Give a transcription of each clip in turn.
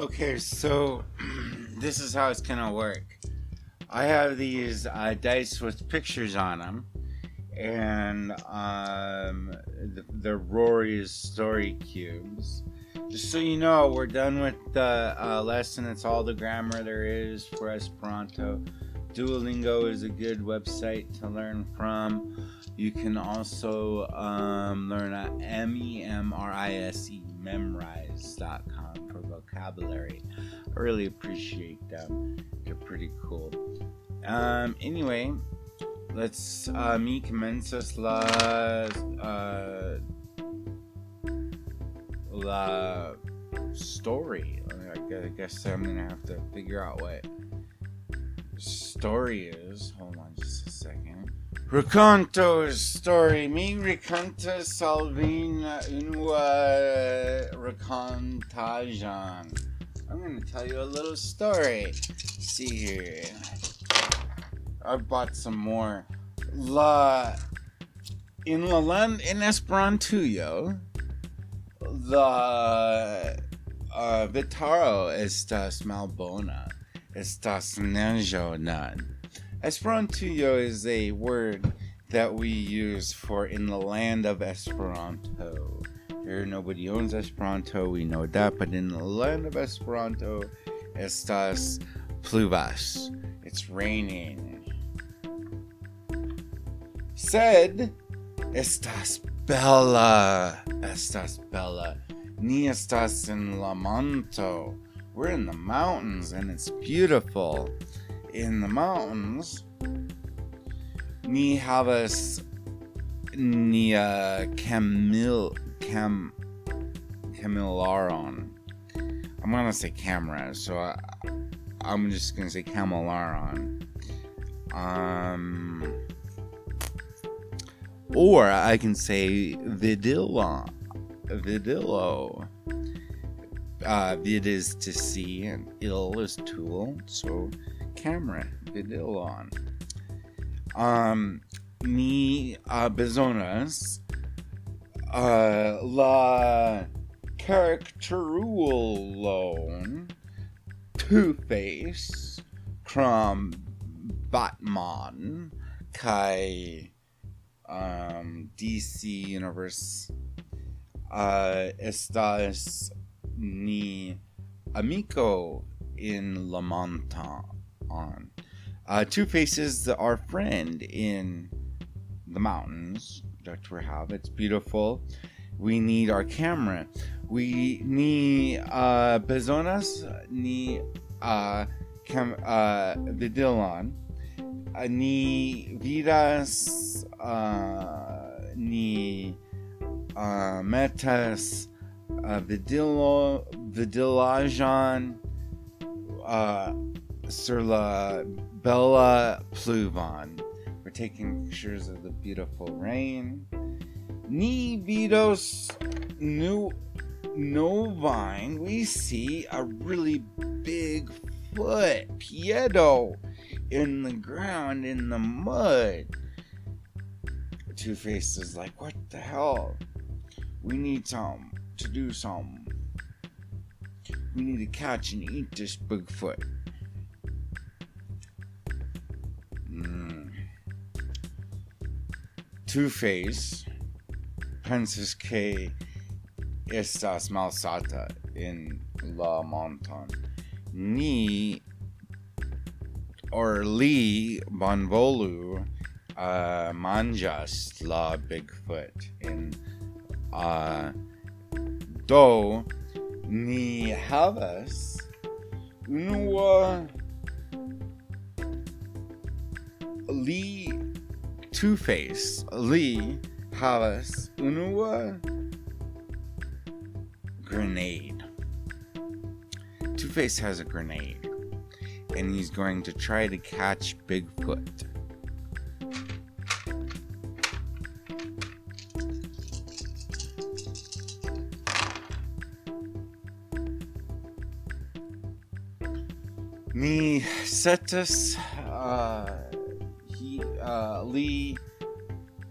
Okay, so this is how it's gonna work. I have these uh, dice with pictures on them, and um, the, the Rory's story cubes. Just so you know, we're done with the uh, lesson. It's all the grammar there is for Esperanto. Duolingo is a good website to learn from. You can also um, learn at M-E-M-R-I-S-E, memrise.com for vocabulary. I really appreciate them. They're pretty cool. Um, anyway, let's uh, mi comenzas la uh, la story. I guess I'm gonna have to figure out what story is. Hold on just a second. Raconto story. Mi racconta Salvina unua racontajan. I'm gonna tell you a little story. Let's see here. I bought some more. La in La Land in Esperantujo, the uh, Vitaro estas malbona, estas neĝonan. Esperantujo is a word that we use for in the land of Esperanto. Here, nobody owns Esperanto, we know that, but in the land of Esperanto, estas pluvas. It's raining. Said, estas bella, estas bella. Ni estas en la monto. We're in the mountains and it's beautiful. In the mountains, ni havas nia camil cam camilaron. I'm gonna say camera, so I, I'm just gonna say camilaron. Um, or I can say vidilla, vidillo. Uh, vid is to see, and ill is tool, so camera video on. Um, ni uh, bezonas uh, la characterulon Two-Face from Batman kai um, DC Universe uh, estas ni amico in La Montagne. Uh, Two Faces, our friend in the mountains that we have. It's beautiful. We need our camera. We need uh, bezonas ni uh, cam uh, vidilon. Uh, ni vidas uh, ni uh, metas uh, vidilo vidilajan uh, sur la bella pluvon. We're taking pictures of the beautiful rain. Ni vidos new novine. We see a really big foot, piedo, in the ground in the mud. Two Faces like, what the hell? We need some to do some. We need to catch and eat this Bigfoot. Mm. Two-Face pensas que estas malsata in la monton. Ni or li bonvolu uh, manjas la Bigfoot in uh, do ni havas unua li Two Face Lee havas unua grenade. Two Face has a grenade, and he's going to try to catch Bigfoot. Mi setas uh, uh, li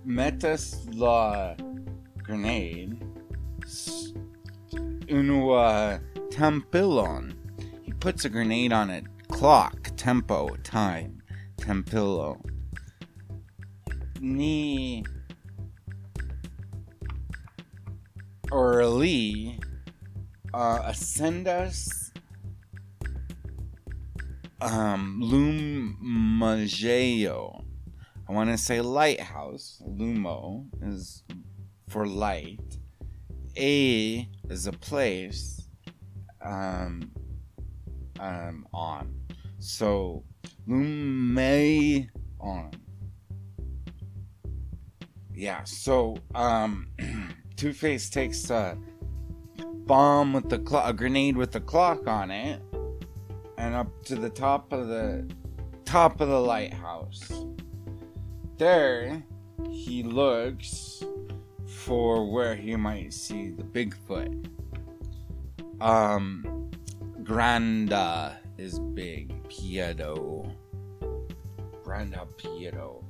metas la grenade unua tampilon He puts a grenade on it. Clock, tempo, time, tempillo. Ni or Lee uh, ascendas um, lumageo. I want to say lighthouse. Lumo is for light. A is a place. Um, um, on. So, lume on. Yeah. So, um, Two Face takes a bomb with the clock, a grenade with the clock on it, and up to the top of the top of the lighthouse. There, he looks for where he might see the Bigfoot. Um, Granda is big. Piedo. Granda Piedo.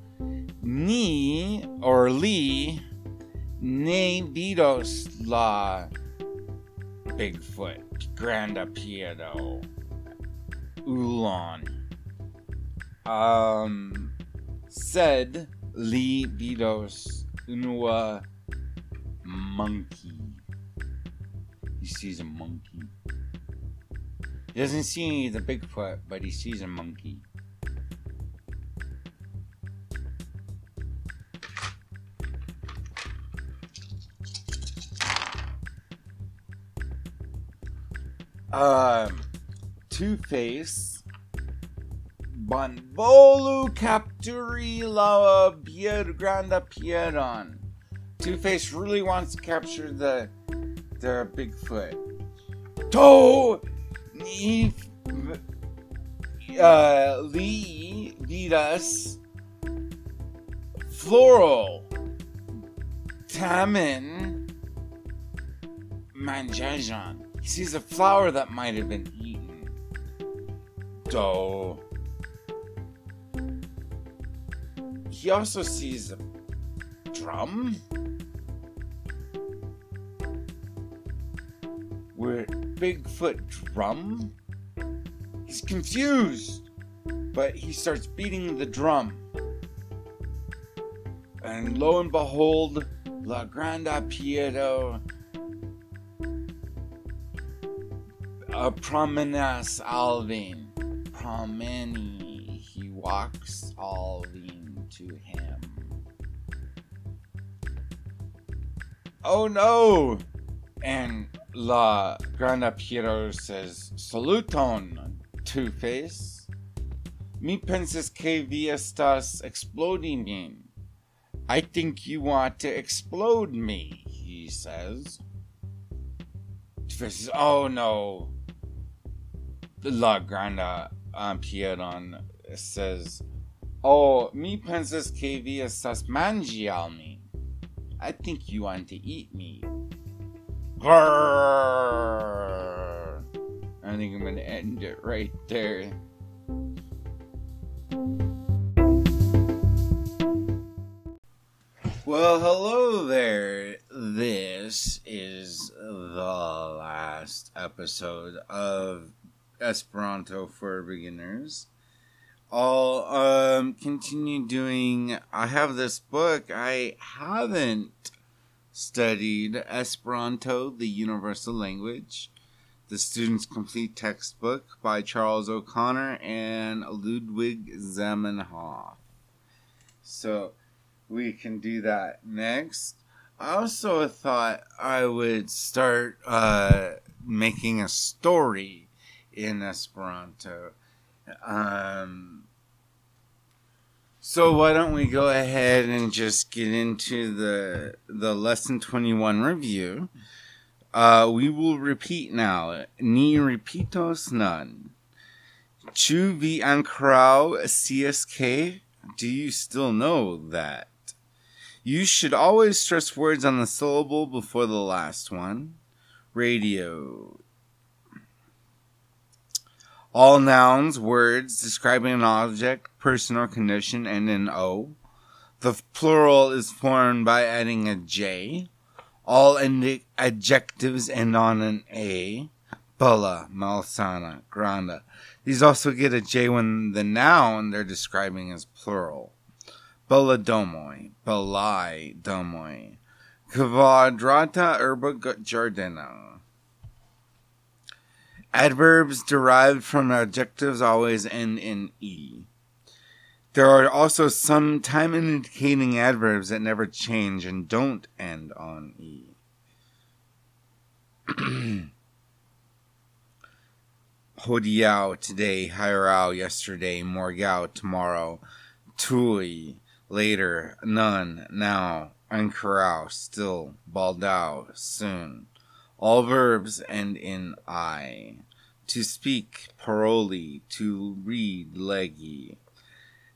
Ni or Lee ne vidos la Bigfoot. Granda Piedo. Ulan. Um, said Lee vidos unua monkey. He sees a monkey. He doesn't see the Bigfoot, but he sees a monkey. Um, Two Face. Bonvolu capturi la Pier Granda Pieron. Two Face really wants to capture the the Bigfoot. To ni uh, Lee Vidas Floral tamen Manjajan. He sees a flower that might have been eaten. Do. He also sees a drum where Bigfoot drum. He's confused, but he starts beating the drum. And lo and behold, La Grande Piedo a promenas Alvin. Promeni. He walks Alvin to him. Oh no! And La Granda Piero says, Saluton, Two Face. Mi pensas que vi estás exploding in. I think you want to explode me, he says. Two Face says, Oh no. La Granda um, says, Oh, mi pensas que vi estás mangialmi. I think you want to eat me. Grrr. I think I'm gonna end it right there. Well, hello there. This is the last episode of Esperanto for Beginners. I'll um, continue doing. I have this book. I haven't studied Esperanto, the universal language, the student's complete textbook by Charles O'Connor and Ludwig Zamenhof. So we can do that next. I also thought I would start uh, making a story in Esperanto. Um, so why don't we go ahead and just get into the the lesson 21 review. Uh, we will repeat now. Ni repitos none. Chu vi ankrau CSK? Do you still know that? You should always stress words on the syllable before the last one. Radio. All nouns, words describing an object, person, or condition end in O. The plural is formed by adding a J. All adjectives end on an A. bulla, malsana, granda. These also get a J when the noun they're describing is plural. Bulla domoi, bullai domoi. Quadrata herba jardina. Adverbs derived from adjectives always end in E. There are also some time indicating adverbs that never change and don't end on E. Hodiao today, Hirao yesterday, Morgao tomorrow, Tui later, none, now, Ankarao still, Baldao soon. All verbs end in I. To speak, paroli, to read, legi.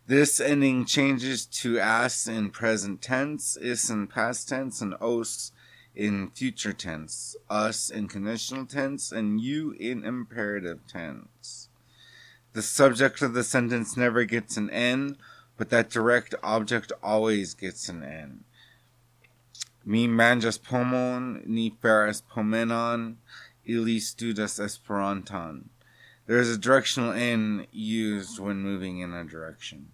This ending changes to as in present tense, is in past tense, and os in future tense, us in conditional tense, and you in imperative tense. The subject of the sentence never gets an N, but that direct object always gets an N. Mi manjas pomon, ni feras pomenon, ili studas esperanton. There is a directional N used when moving in a direction.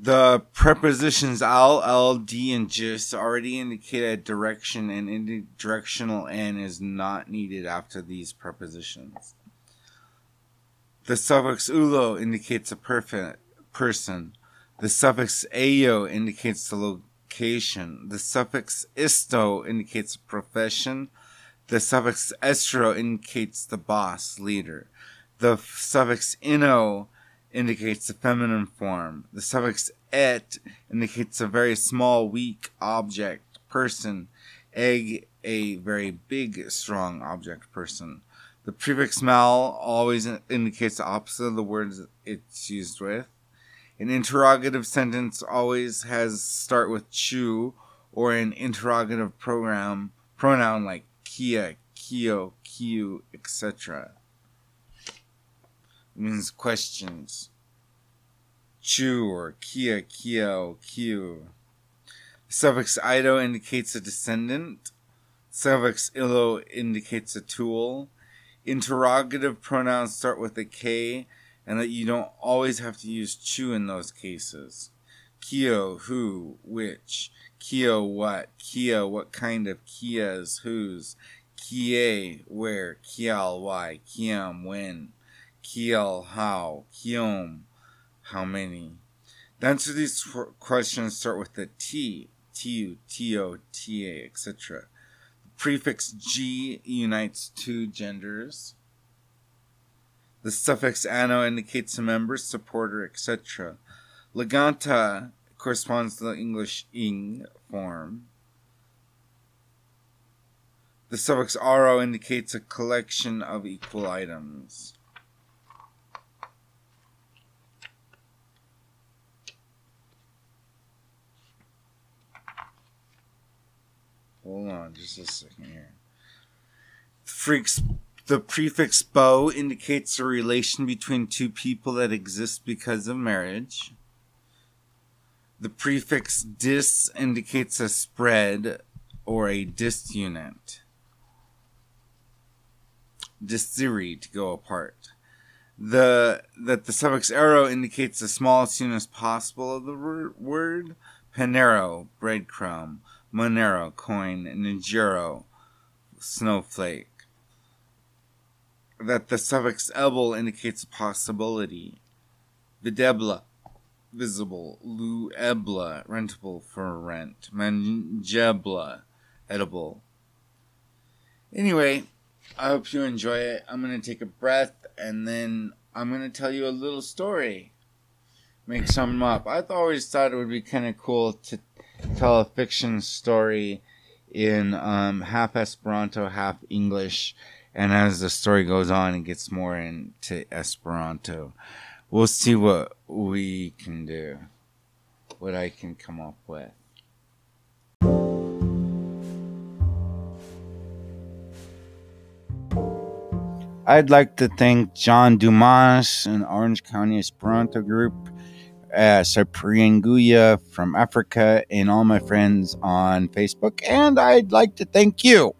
The prepositions al, l, d, and jis already indicate a direction, and directional n is not needed after these prepositions. The suffix ulo indicates a perfect person. The suffix ayo indicates the location. The suffix isto indicates profession. The suffix estro indicates the boss, leader. The suffix ino indicates the feminine form. The suffix et indicates a very small, weak object, person. Egg, a very big, strong object, person. The prefix mal always indicates the opposite of the words it's used with. An interrogative sentence always has start with chu or an interrogative program pronoun like kia, kio, kiu, etc means questions. Chu or kia, kio, kiu. The suffix ido indicates a descendant. The Suffix illo indicates a tool. Interrogative pronouns start with a K, and that you don't always have to use chu in those cases. Kio, who, which. Kio, what. Kia, what kind of. Kias, whose. Kie, where. Kial, why. Kiam, when. Kiel, how, Kiom, how many. The answer to these questions start with the T, Tu, Tio, Ta, etc. The prefix G unites two genders. The suffix ano indicates a member, supporter, etc. Leganta corresponds to the English ing form. The suffix aro indicates a collection of equal items. Hold on just a second here. Freaks the prefix bo indicates a relation between two people that exists because of marriage. The prefix dis indicates a spread or a disunit. Disiri to go apart. The that the suffix arrow indicates the smallest unit possible of the word. Panero, breadcrumb. Monero coin, Nigero snowflake. That the suffix ebel indicates a possibility. Videbla, visible. Luebla, rentable for rent. Mangebla, edible. Anyway, I hope you enjoy it. I'm going to take a breath and then I'm going to tell you a little story. Make some up. I've always thought it would be kind of cool to tell a fiction story in um, half Esperanto, half English, and as the story goes on, it gets more into Esperanto. We'll see what we can do, what I can come up with. I'd like to thank John Dumas and Orange County Esperanto Group uh, Saprianguya from Africa, and all my friends on Facebook. And I'd like to thank you.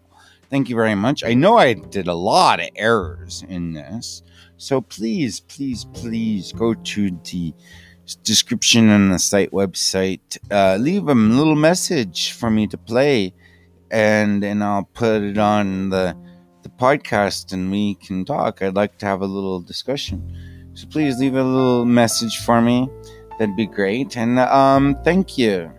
Thank you very much. I know I did a lot of errors in this. So please, please, please go to the description on the site website. Uh, leave a little message for me to play, and and I'll put it on the the podcast, and we can talk. I'd like to have a little discussion. So please leave a little message for me. That'd be great. And um, thank you.